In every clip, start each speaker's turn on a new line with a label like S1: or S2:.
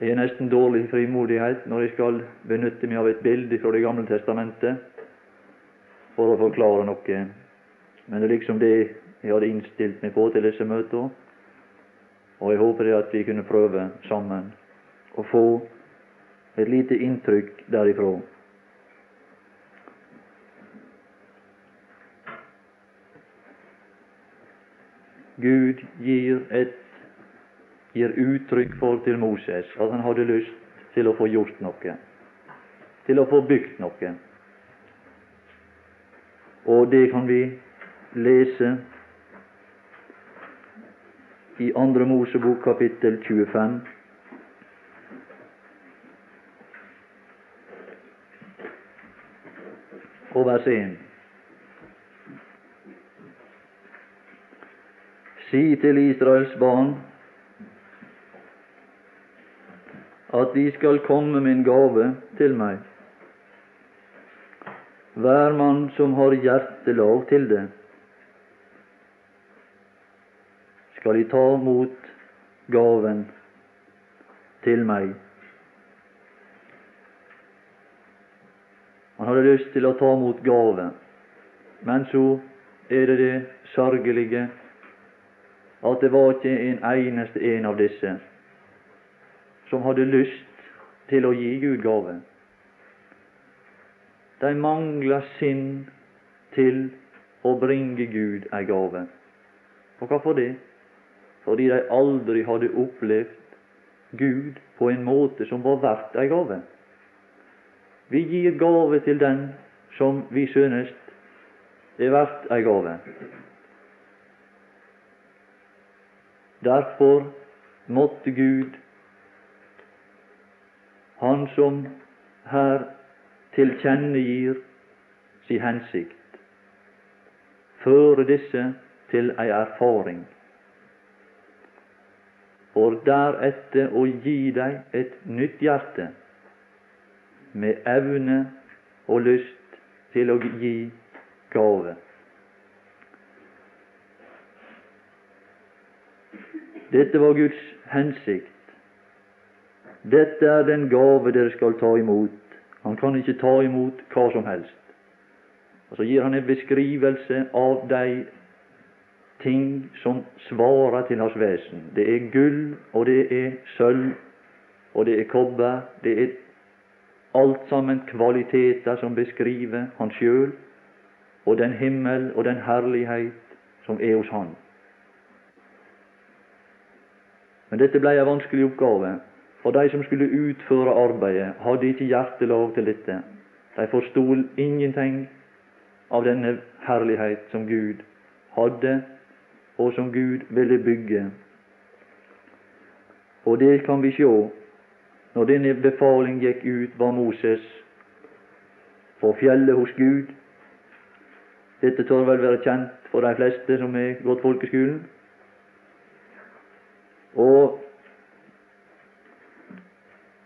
S1: Jeg er nesten dårlig frimodighet når jeg skal benytte meg av et bilde fra Det gamle testamentet for å forklare noe. Men det er liksom det jeg hadde innstilt meg på til disse møtene. Og jeg håper at vi kunne prøve sammen å få et lite inntrykk derifra. Gud gir et gir uttrykk for til Moses at han hadde lyst til å få gjort noe, til å få bygd noe. Og det kan vi lese i Andre Mosebok kapittel 25. Og vers 1. Si til Israels barn at de skal komme en gave til meg. Hver mann som har hjertelag til det, skal de ta mot gaven til meg. Han hadde lyst til å ta mot gave, men så er det det sørgelige at det var ikke en eneste en av disse som hadde lyst til å gi Gud gave. De mangla sinn til å bringe Gud ei gave. Og hvorfor det? Fordi de aldri hadde opplevd Gud på en måte som var verdt ei gave. Vi gir gave til den som vi synes er verdt ei gave. Derfor måtte Gud han som her tilkjennegir si hensikt, føre disse til ei erfaring, for deretter å gi deg et nytt hjerte med evne og lyst til å gi gave. Dette var Guds hensikt dette er den gave dere skal ta imot. Han kan ikke ta imot hva som helst. Og Så gir han en beskrivelse av de ting som svarer til hans vesen. Det er gull, og det er sølv, og det er kobber. Det er alt sammen kvaliteter som beskriver Han sjøl, og den himmel og den herlighet som er hos Han. Men dette ble en vanskelig oppgave. For de som skulle utføre arbeidet, hadde ikke hjertelag til dette. De forsto ingenting av denne herlighet som Gud hadde, og som Gud ville bygge. Og det kan vi sjå. Når denne befaling gikk ut, var Moses på fjellet hos Gud. Dette tør vel være kjent for de fleste som har gått folkeskolen. Og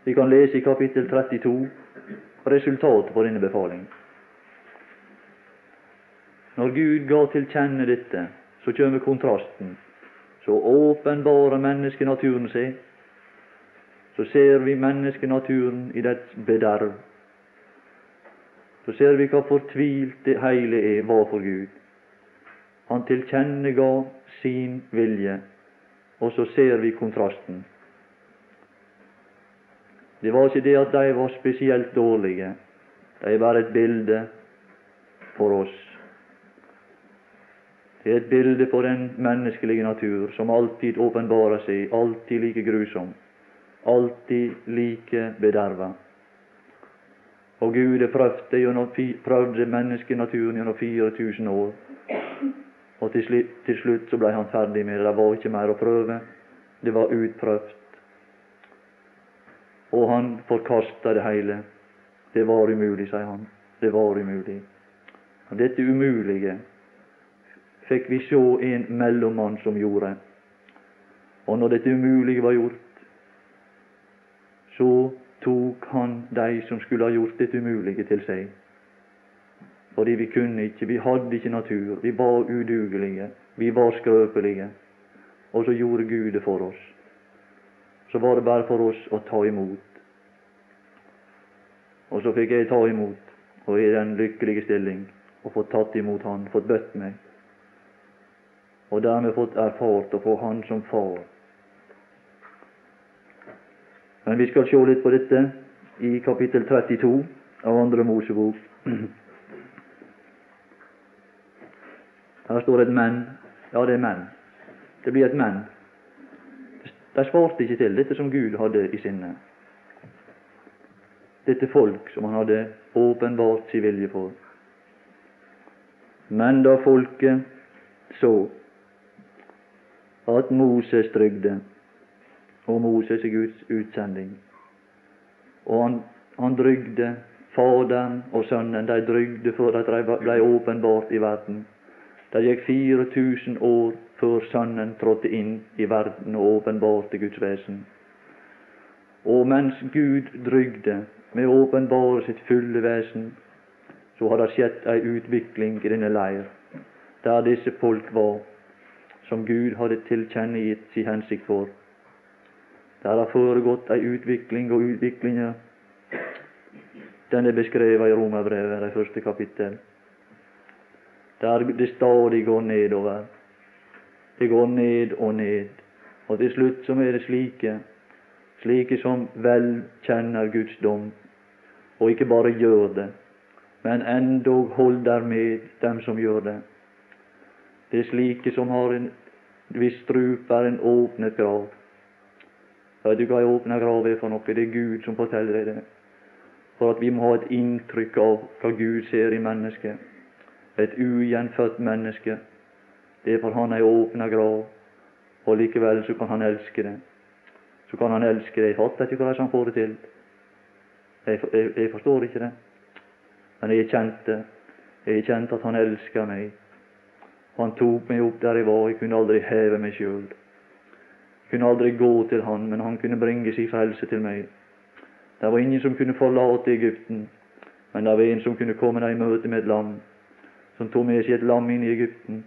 S1: vi kan lese i kapittel 32 resultatet på denne befalingen. Når Gud ga til kjenne dette, så kommer kontrasten. Så åpenbarer menneskenaturen seg. Så ser vi menneskenaturen i dets bederv. Så ser vi hva fortvilt det hele er var for Gud. Han tilkjennega sin vilje, og så ser vi kontrasten. Det var ikke det at de var spesielt dårlige. De bare et bilde for oss. Det er et bilde på den menneskelige natur som alltid åpenbarer seg, alltid like grusom, alltid like bederva. Og Gud har prøvd gjennom, prøvde menneskenaturen gjennom 4000 år. Og til til slutt så ble han ferdig med det. Det var ikke mer å prøve. Det var utprøvd og han forkasta det hele. Det var umulig, sier han. Det var umulig. Og dette umulige fikk vi se en mellommann som gjorde. Og når dette umulige var gjort, så tok han de som skulle ha gjort dette umulige, til seg. Fordi vi kunne ikke, vi hadde ikke natur, vi var udugelige, vi var skrøpelige. Og så gjorde Gud det for oss. Så var det bare for oss å ta imot. Og så fikk jeg ta imot, og i den lykkelige stilling, og fått tatt imot Han, fått bøtt meg, og dermed fått erfart å få Han som far. Men vi skal se litt på dette i kapittel 32 av Andre Mosebok. Her står et menn. Ja, det er menn. Det blir et menn. De svarte ikke til dette som Gud hadde i sinne. Dette folk som han hadde åpenbart sin vilje for. Men da folket så at Moses trygde, og Moses er Guds utsending, og han, han drygde Faderen og Sønnen, de drygde for at de ble åpenbart i verden. Det gikk 4000 år før Sønnen trådte inn i verden og åpenbarte Guds vesen. Og mens Gud drygde med å åpenbare sitt fulle vesen, så har det skjedd ei utvikling i denne leir, der disse folk var, som Gud hadde tilkjennegitt sin hensikt for. Der har foregått ei utvikling, og utviklinga den er beskrevet i Romerbrevet, det første kapittel der det stadig går nedover. Det går ned og ned. Og til slutt så er det slike, slike som vel kjenner Guds dom, og ikke bare gjør det, men endog holder med dem som gjør det. Det er slike som har en viss strup er en åpnet grav. Vet du hva ei åpna grav er for noe? Det er Gud som forteller deg det. For at vi må ha et inntrykk av hva Gud ser i mennesket et ugjenfødt menneske. Det er for han ei åpna grav, og likevel så kan han elske det. Så kan han elske det. Jeg fatter ikke hvordan han får det til. Jeg, jeg, jeg forstår ikke det. Men jeg kjente jeg kjente at han elska meg. Han tok meg opp der jeg var. Jeg kunne aldri heve meg sjøl. Jeg kunne aldri gå til han, men han kunne bringe sin frelse til meg. Det var ingen som kunne forlate Egypten, men det var en som kunne komme deg i møte med et lam som tok med seg et lam inn i Egypten.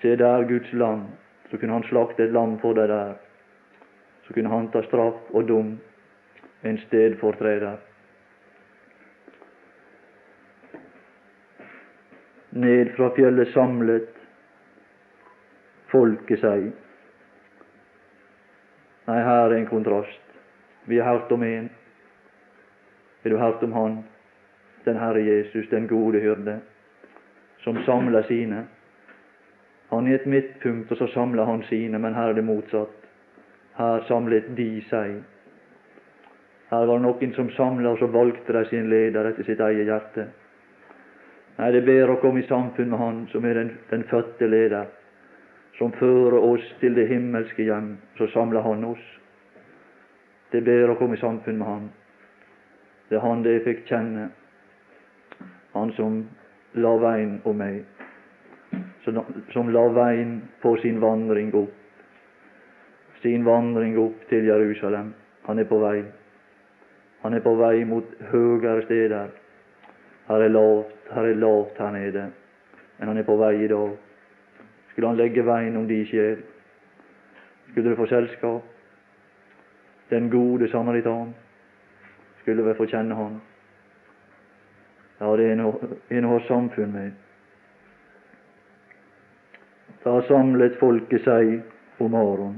S1: Se der Guds lam. Så kunne han slakte et lam for deg der. Så kunne han ta straff og dom, en stedfortreder. Ned fra fjellet samlet folket seg. Nei, her er en kontrast. Vi har hørt om en. Har du hørt om Han, den Herre Jesus, den gode hyrde? som samler sine. Han er et midtpunkt, og så samler han sine, men her er det motsatt. Her samlet de seg. Her var det noen som samla, og så valgte de sin leder etter sitt eget hjerte. Nei, det er bedre å komme i samfunn med Han som er den, den fødte leder, som fører oss til det himmelske hjem. Så samler Han oss. Det er bedre å komme i samfunn med Han. Det er Han det jeg fikk kjenne, Han som la veien om meg, som la veien på sin vandring opp, sin vandring opp til Jerusalem. Han er på vei. Han er på vei mot høyere steder. Her er lavt, her er lavt her nede, men han er på vei i dag. Skulle han legge veien om de sjel? Skulle du få selskap? Den gode samaritan skulle vi få kjenne han. Ja, det er å ha samfunn med. Da samlet folket seg om Aron.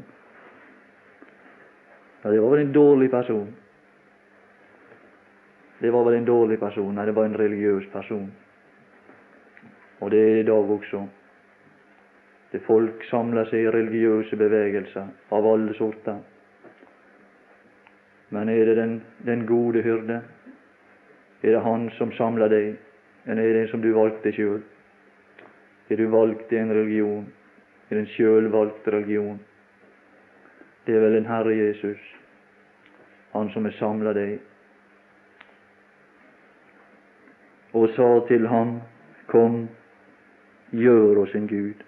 S1: Ja, det var vel en dårlig person. Det var vel en dårlig person. Nei, det var en religiøs person. Og det er i dag også. Det folk samler seg i religiøse bevegelser av alle sorter. Men er det den, den gode hyrde? Er det Han som samler deg, eller er det en som du valgte sjøl? Er du valgt i en religion? Er det en sjølvalgt religion? Det er vel en Herre Jesus, Han som har samla deg. Og sa til ham, Kom, gjør oss en Gud.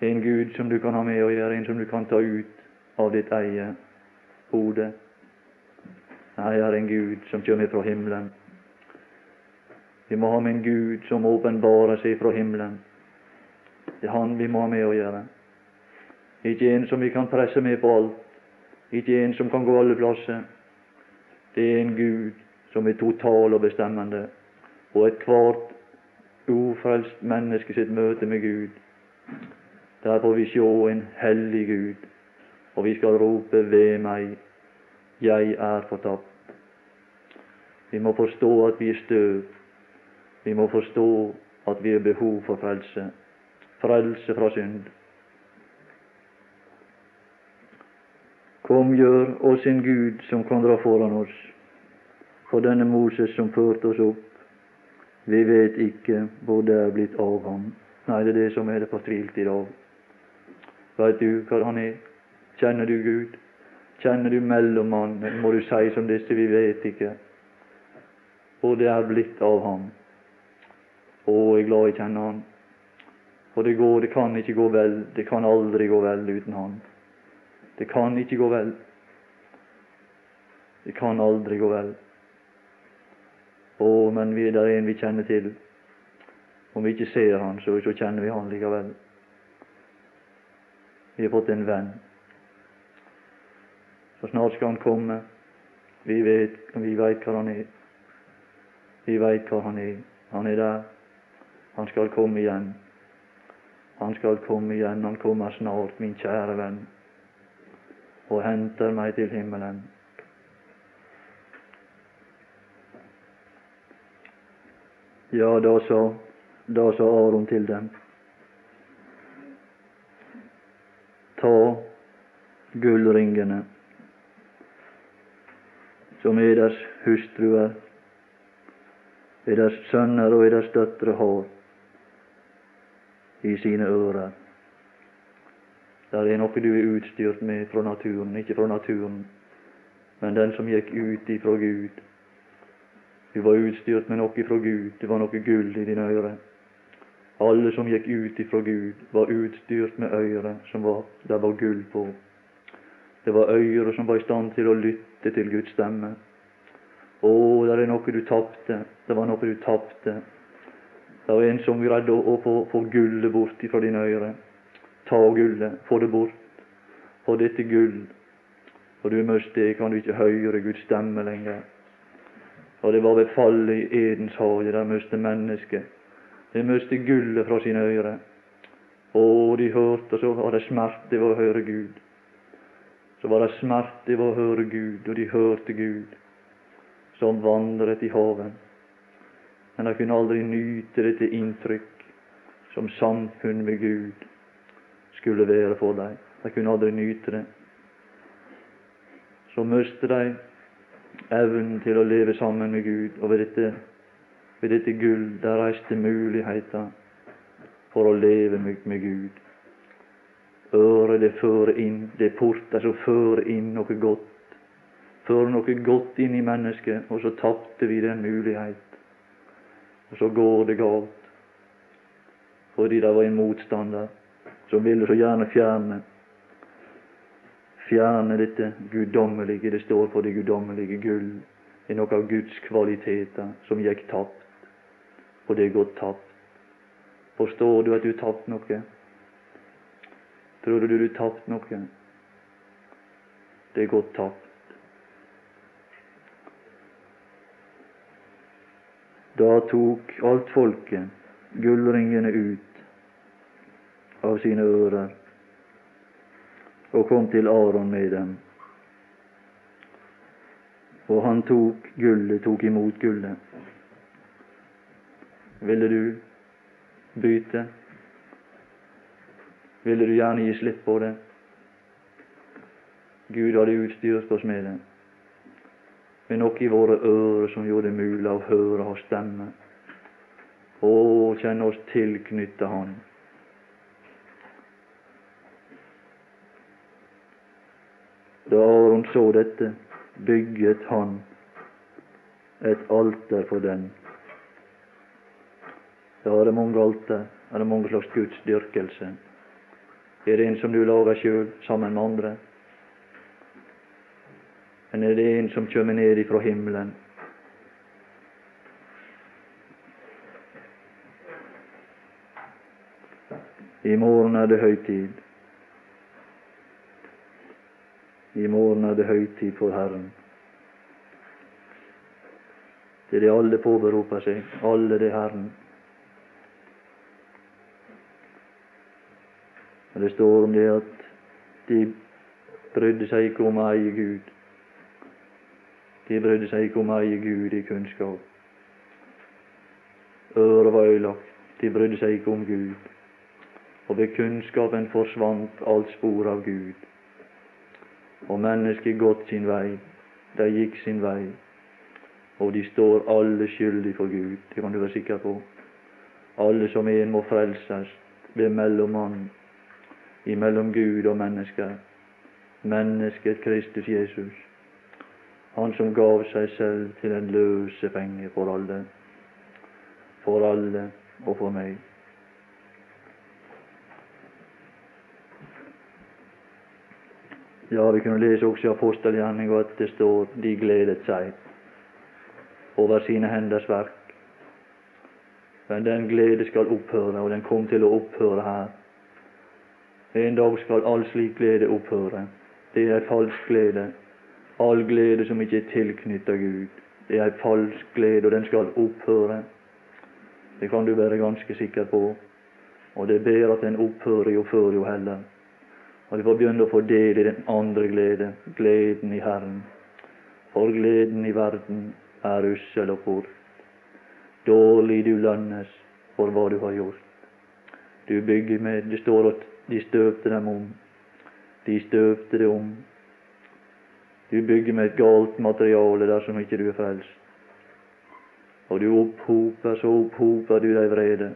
S1: En Gud som du kan ha med å gjøre, en som du kan ta ut av ditt eget hode. Nei, er en Gud som kommer fra himmelen. Vi må ha med en Gud som åpenbarer seg fra himmelen. Det er Han vi må ha med å gjøre. Ikke en som vi kan presse med på alt. Ikke en som kan gå alle plasser. Det er en Gud som er total og bestemmende. Og ethvert ufrelst menneske sitt møte med Gud, der får vi sjå en hellig Gud, og vi skal rope ved meg, jeg er fortapt. Vi må forstå at vi er støv. Vi må forstå at vi har behov for frelse. Frelse fra synd. Kom, gjør oss en Gud som kan dra foran oss. For denne Moses som førte oss opp, vi vet ikke hvor det er blitt av ham. Nei, det er det som er det fortvilte i dag. Veit du hva han er? Kjenner du Gud? Kjenner du mellommannen? Må du si som disse, vi vet ikke hvor det er blitt av ham. Å, jeg er glad jeg kjenner han. For det går, det kan ikke gå vel, det kan aldri gå vel uten han. Det kan ikke gå vel. Det kan aldri gå vel. Å, men vi, der er en vi kjenner til. Om vi ikke ser han, så, så kjenner vi han likevel. Vi har fått en venn. Så snart skal han komme. Vi vet, vi vet hva han er. Vi veit hva han er. Han er der. Han skal komme igjen. Han skal komme igjen. Han kommer snart, min kjære venn og henter meg til himmelen. Ja, da sa, da sa Aron til dem. Ta gullringene som eders hustruer, eders sønner og eders døtre har i sine ører det er noe du er utstyrt med fra naturen, ikke fra naturen, men den som gikk ut ifra Gud. Du var utstyrt med noe fra Gud, det var noe gull i dine ører. Alle som gikk ut ifra Gud, var utstyrt med øyre som var, det var gull på. Det var øyre som var i stand til å lytte til Guds stemme. Å, det er noe du tapte. Det var noe du tapte. Det var en som greide å få, få gullet bort ifra dine ører. Ta gullet, få det bort. Få dette gull. For du mist det, kan du ikke høre Guds stemme lenger. Og det var ved fallet i Edens hage der mistet mennesket. De mistet gullet fra sine ører. Og de hørte, og så var det smerte ved å høre Gud. Så var det smerte ved å høre Gud, og de hørte Gud som vandret i havet. Men de kunne aldri nyte dette inntrykk som samfunn med Gud skulle være for dem. De kunne aldri nyte det. Så mistet de evnen til å leve sammen med Gud, og ved dette, ved dette gull der reiste muligheter for å leve med, med Gud. Øret det fører inn, det er porter som fører inn noe godt. Fører noe godt inn i mennesket, og så tapte vi den mulighet. Og så går det galt fordi det var en motstander som ville så gjerne fjerne fjerne dette guddommelige. Det står for det guddommelige gull. Det er noe av Guds kvaliteter som gikk tapt, og det er gått tapt. Forstår du at du tapte noe? Tror du du tapte noe? Det er gått tapt. Da tok alt folket gullringene ut av sine ører og kom til Aron med dem. Og han tok gullet, tok imot gullet. Ville du bytte? Ville du gjerne gi slipp på det? Gud hadde utstyrt oss med det, med nok i våre ører som gjorde det mulig å høre hans stemme, Å, kjenne oss tilknyttet Han. Da Aron så dette, bygget han et alter for den. Ja, det er mange alter, er det mange slags gudsdyrkelse. Er det en som du lager sjøl sammen med andre? Eller er det en som kjem ned ifra himmelen? I morgen er det høytid. I morgen er det høytid for Herren. Det er det alle påberoper seg, alle det Herren. Og Det står om det at de brydde seg ikke om å eie Gud. De brydde seg ikke om å eie Gud i kunnskap. Øret var ødelagt. De brydde seg ikke om Gud. Og ved kunnskapen forsvant alt spor av Gud. Og mennesket gått sin vei. De gikk sin vei. Og de står alle skyldig for Gud. Det kan du være sikker på. Alle som en må frelses ved mellommannen imellom Gud og mennesket. Mennesket Kristus Jesus. Han som gav seg selv til en løsepenge for alle. For alle og for meg. Ja, vi kunne lese også i apostelgjerninga at det står de gledet seg over sine henders verk. Men den glede skal opphøre, og den kom til å opphøre her. En dag skal all slik glede opphøre. Det er falsk glede. All glede som ikke er tilknyttet Gud, det er falsk glede, og den skal opphøre. Det kan du være ganske sikker på. Og det er bedre at den opphører jo før jo heller. Og du får begynne å få del i den andre glede, gleden i Herren. For gleden i verden er ussel og kort. Dårlig du lønnes for hva du har gjort. Du bygger med Det står at de støpte dem om. De støpte det om. Du bygger med et galt materiale dersom ikke du er frelst. Og du opphoper, så opphoper du deg vrede.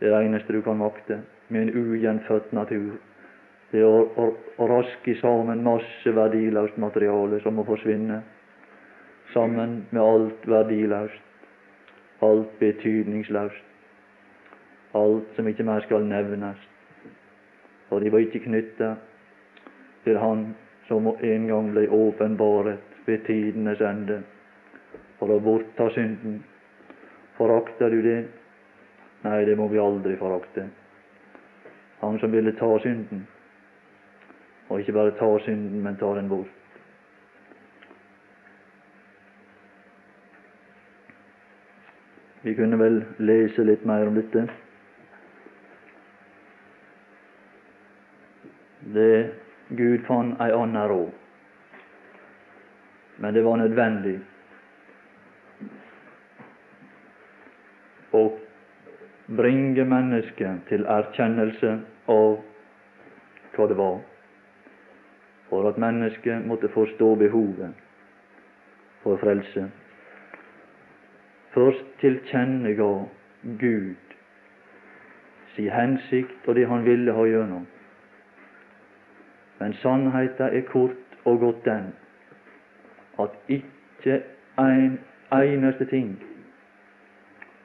S1: Det er eneste du kan makte, med en ugjenfødt natur. Det er å, å raske sammen masse verdiløst materiale som må forsvinne, sammen med alt verdiløst, alt betydningsløst, alt som ikke mer skal nevnes. For de var ikke knytta til Han som en gang ble åpenbaret ved tidenes ende for å bortta synden. Forakter du det? Nei, det må vi aldri forakte. Han som ville ta synden, og ikke bare ta synden, men ta den bort. Vi kunne vel lese litt mer om dette. Det Gud fant ei anna råd, men det var nødvendig å bringe mennesket til erkjennelse av hva det var, for at mennesket måtte forstå behovet for frelse. Først tilkjennega Gud si hensikt og det Han ville ha gjennom. Men sannheten er kort og godt den at ikke en eneste ting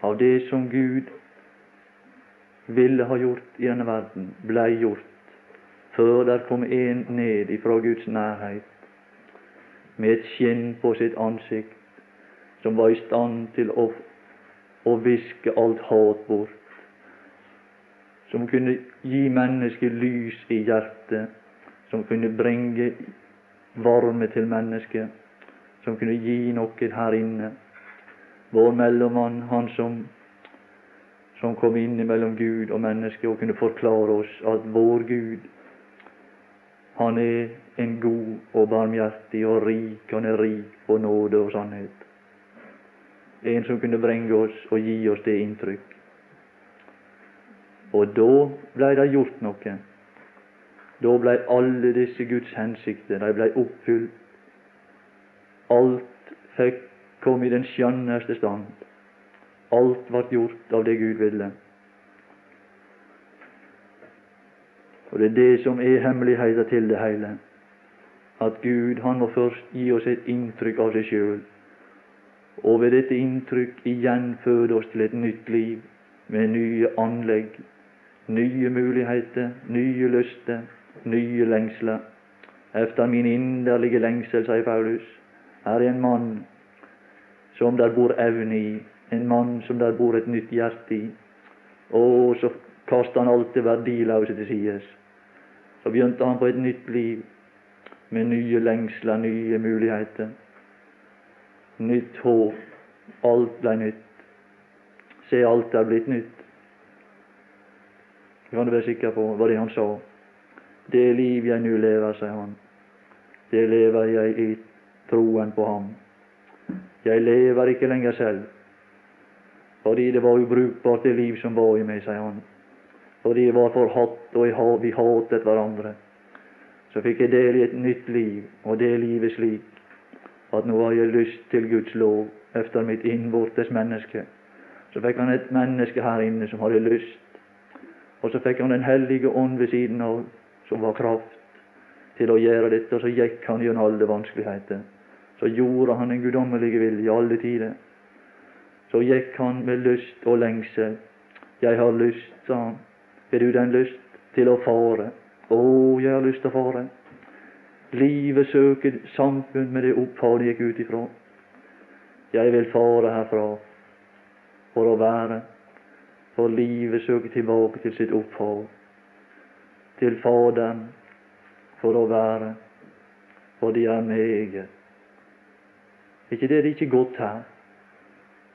S1: av det som Gud ville ha gjort i denne verden, blei gjort før der kom en ned ifra Guds nærhet med et skinn på sitt ansikt som var i stand til å, å viske alt hat bort, som kunne gi mennesket lys i hjertet, som kunne bringe varme til mennesket, som kunne gi noe her inne vår mellommann, han som, som kom inn mellom Gud og mennesket og kunne forklare oss at vår Gud, han er en god og barmhjertig og rik, han er rik på nåde og sannhet. En som kunne bringe oss og gi oss det inntrykk. Og da blei det gjort noe. Da blei alle disse Guds hensikter de blei oppfylt. Alt fikk kom i den skjønneste stand. Alt ble gjort av det Gud ville. Og det er det som er hemmeligheten til det hele. At Gud han må først gi oss et inntrykk av seg sjøl, og ved dette inntrykk igjen føde oss til et nytt liv med nye anlegg, nye muligheter, nye lyster, nye lengsler. Efter min inderlige lengsel, sier Paulus, er en mann som der bor evne i, en mann som der bor et nytt hjerte i. Og så kastet han alt det verdiløse til sides. Så begynte han på et nytt liv. med nye lengsler, nye muligheter. Nytt håp. Alt ble nytt. Se, alt er blitt nytt. Det kan du være sikker på, var det han sa. Det liv jeg nu lever, sier han, det lever jeg i troen på ham. Jeg lever ikke lenger selv, fordi det var ubrukbart det liv som var i meg, sier han. Fordi jeg var forhatt og vi hatet hverandre. Så fikk jeg del i et nytt liv, og det livet slik at nå har jeg lyst til Guds lov efter mitt innvortes menneske. Så fikk han et menneske her inne som hadde lyst, og så fikk han Den hellige ånd ved siden av, som var kraft til å gjøre dette, så gikk han gjennom alle vanskeligheter. Så gjorde han en guddommelig vilje i alle tider. Så gikk han med lyst og lengsel. Jeg har lyst, sa han. Har du den lyst til å fare? Å, jeg har lyst til å fare. Livet søker samfunn med det opphav det gikk ut ifra. Jeg vil fare herfra for å være, for livet søker tilbake til sitt opphav, til Faderen, for å være, for de er meget. Ikke det er ikke godt her,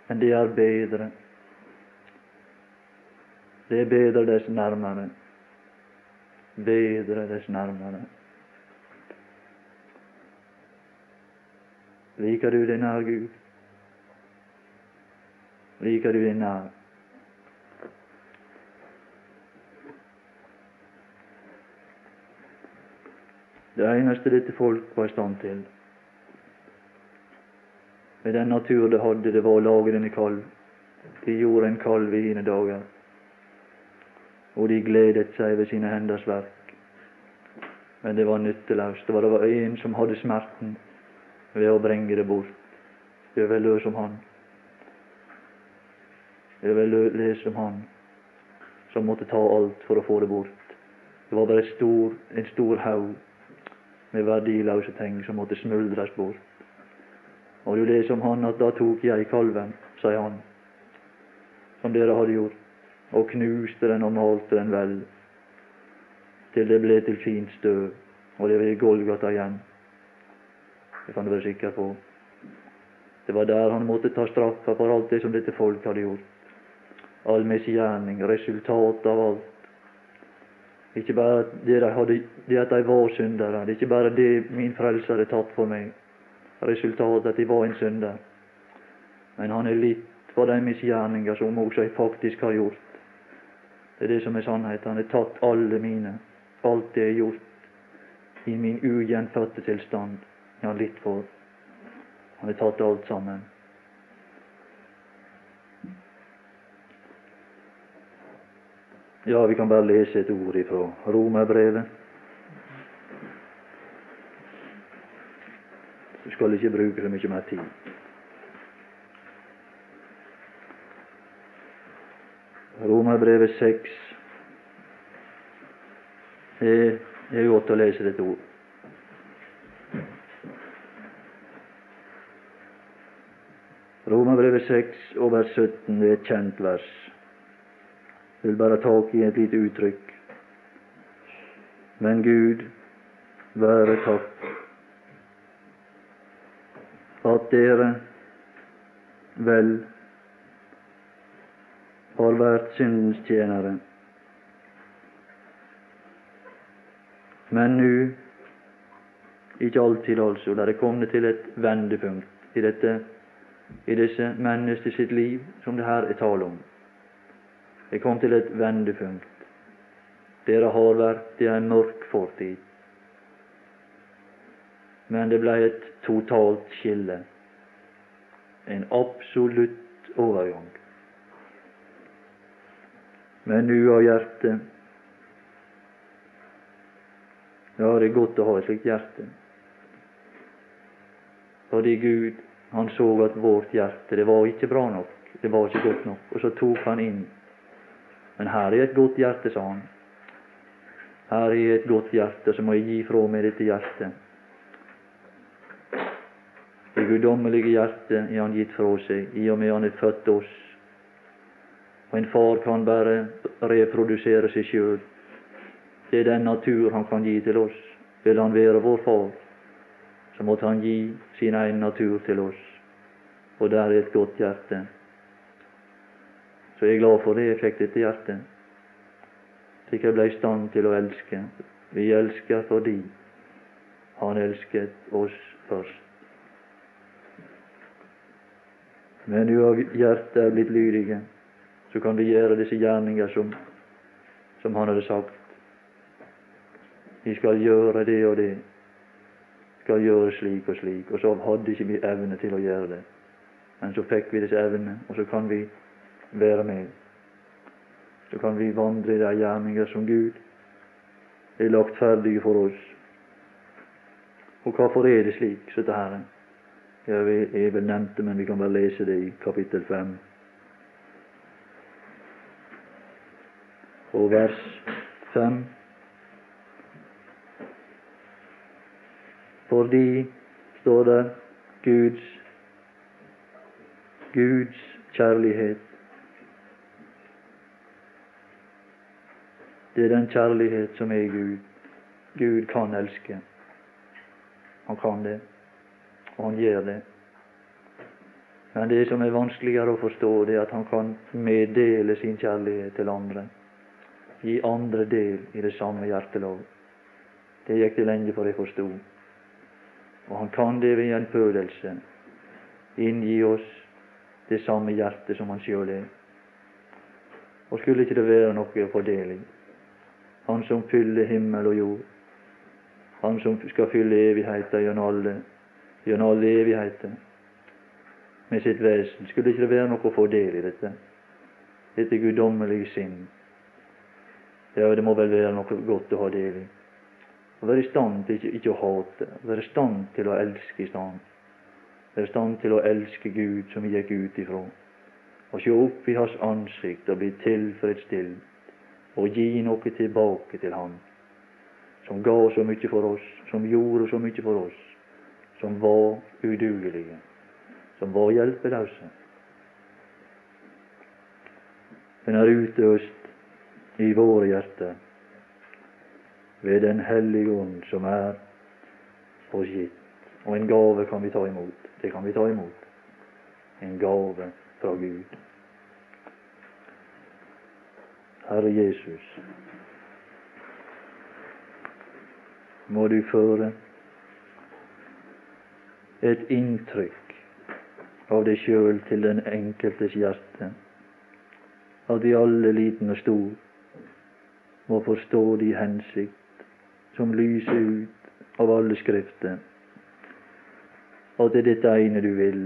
S1: men det er bedre. Det er bedre dess nærmere. Bedre dess nærmere. Liker du deg nær Gud? Liker du deg nær? Det eneste dette folk var i stand til, med den natur det hadde, det var å lage denne kalv. De gjorde en kalv i hine dager, og de gledet seg ved sine henders verk. Men det var nytteløst. Det var en som hadde smerten ved å bringe det bort. Det vil løse om han. Det vil lese om han som måtte ta alt for å få det bort. Det var bare stor, en stor haug med verdiløse ting som måtte smuldres bort. Og du leser om han at da tok jeg kalven, sier han, som dere hadde gjort, og knuste den og malte den vel, til det ble til fint støv, og det ble Golgata igjen. Det kan du være sikker på. Det var der han måtte ta straffa for alt det som dette folk hadde gjort. All misgjerning, resultatet av alt. Ikke bare det, de hadde, det at de var syndere, det er ikke bare det min frelser hadde tatt for meg, resultatet at de var en synder. Men han er litt for de misgjerninger som også jeg faktisk har gjort. Det er det som er sannheten. Han har tatt alle mine, alt det jeg har gjort i min ugjenfødte tilstand. Ja, litt for. Han har tatt alt sammen. Ja, vi kan bare lese et ord ifra Romerbrevet. Du skal ikke bruke så mye mer tid. Romerbrevet 6. Det er godt å lese dette ord. Romerbrevet 6 og vers 17 det er et kjent vers. Vil bare ta tak i et lite uttrykk. Men Gud være takk at dere vel har vært syndens tjenere. Men nå, ikke alltid altså, der er kommet til et vendepunkt i, dette, i disse mennesker sitt liv som det her er tale om. Det kom til et vendepunkt. Dere har vært i en mørk fortid men det ble et totalt skille. En absolutt overgang. Men nu av hjertet Ja, det er godt å ha et slikt hjerte. Fordi Gud, han så at vårt hjerte, det var ikke bra nok. Det var ikke godt nok. Og så tok han inn. Men her er et godt hjerte, sa han. Her er et godt hjerte, så må jeg gi fra meg dette hjertet. Det guddommelige hjertet er han gitt fra seg i og med han er født oss. Og en far kan bare reprodusere seg sjøl. Det er den natur han kan gi til oss. Vil han være vår far, så måtte Han gi sin egen natur til oss, og der er et godt hjerte. Så jeg er glad for det jeg fikk dette hjertet, slik jeg ble i stand til å elske. Vi elsker fordi Han elsket oss først. Men du av hjertet er blitt lydige, så kan vi gjøre disse gjerninger som, som Han hadde sagt. Vi skal gjøre det og det, skal gjøre slik og slik. Og så hadde ikke vi evne til å gjøre det. Men så fikk vi disse evnene, og så kan vi være med. Så kan vi vandre i de gjerninger som Gud er lagt ferdige for oss. Og hvorfor er det slik, så dette her? Jeg vel det, men vi kan bare lese det i kapittel 5. Og vers 5. Fordi, står det, Guds Guds kjærlighet. Det er den kjærlighet som er Gud. Gud kan elske. Han kan det, og han gjør det. Men det som er vanskeligere å forstå, det er at han kan meddele sin kjærlighet til andre. Gi andre del i det samme hjertelov. Det gikk det lenge for jeg forsto. Og han kan det ved en følelse. Inngi oss det samme hjertet som han sjøl er. Og skulle ikke det være noe å fordele i? Han som fyller himmel og jord. Han som skal fylle evigheten gjennom alle, gjennom alle evigheter med sitt vesen. Skulle ikke det være noe å få del i dette? Dette guddommelige sinn. Ja, det må vel være noe godt å ha del i. Å være i stand til ikke, ikke å hate, å være i stand til å elske i stand. Være i stand til å elske Gud som vi gikk ut ifra. Og se opp i Hans ansikt og bli tilfredsstilt og gi noe tilbake til Han, som ga så mye for oss, som gjorde så mye for oss, som var udugelige, som var hjelpeløse. Den er utøst i våre hjerter ved Den hellige ånd, som er oss gitt. Og en gave kan vi ta imot. Det kan vi ta imot. En gave fra Gud. Herre Jesus, må du føre et inntrykk av deg sjøl til den enkeltes hjerte, at vi alle, liten og stor, må forstå de hensikt som lyser ut av alle Skrifter. Og det er dette ene du vil.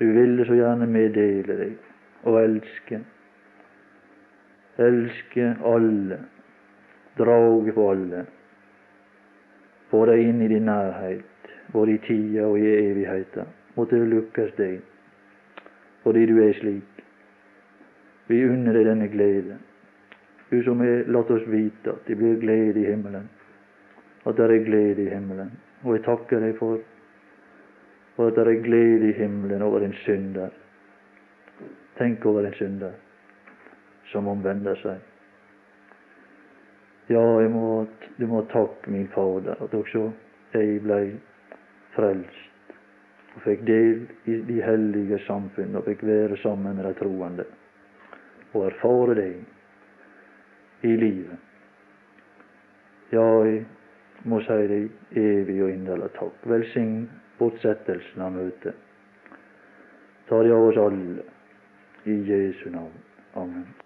S1: Du ville så gjerne meddele deg og elske. Elske alle, drage på alle. Få deg inn i din nærhet, både i tida og i evigheta. Måtte det lukkes deg, fordi du er slik. Vi unner deg denne glede. Du som har latt oss vite at det blir glede i himmelen, at det er glede i himmelen. Og jeg takker deg for, for at det er glede i himmelen over en synder. Tenk over en synder som omvender seg. Ja, jeg må, du må takke min Fader at også jeg ble frelst og fikk del i de hellige samfunn og fikk være sammen med de troende og erfare deg i livet. Ja, jeg må si deg evig og inderlig takk. Velsign fortsettelsen av møtet. Ta det av oss alle i Jesu navn. Amen.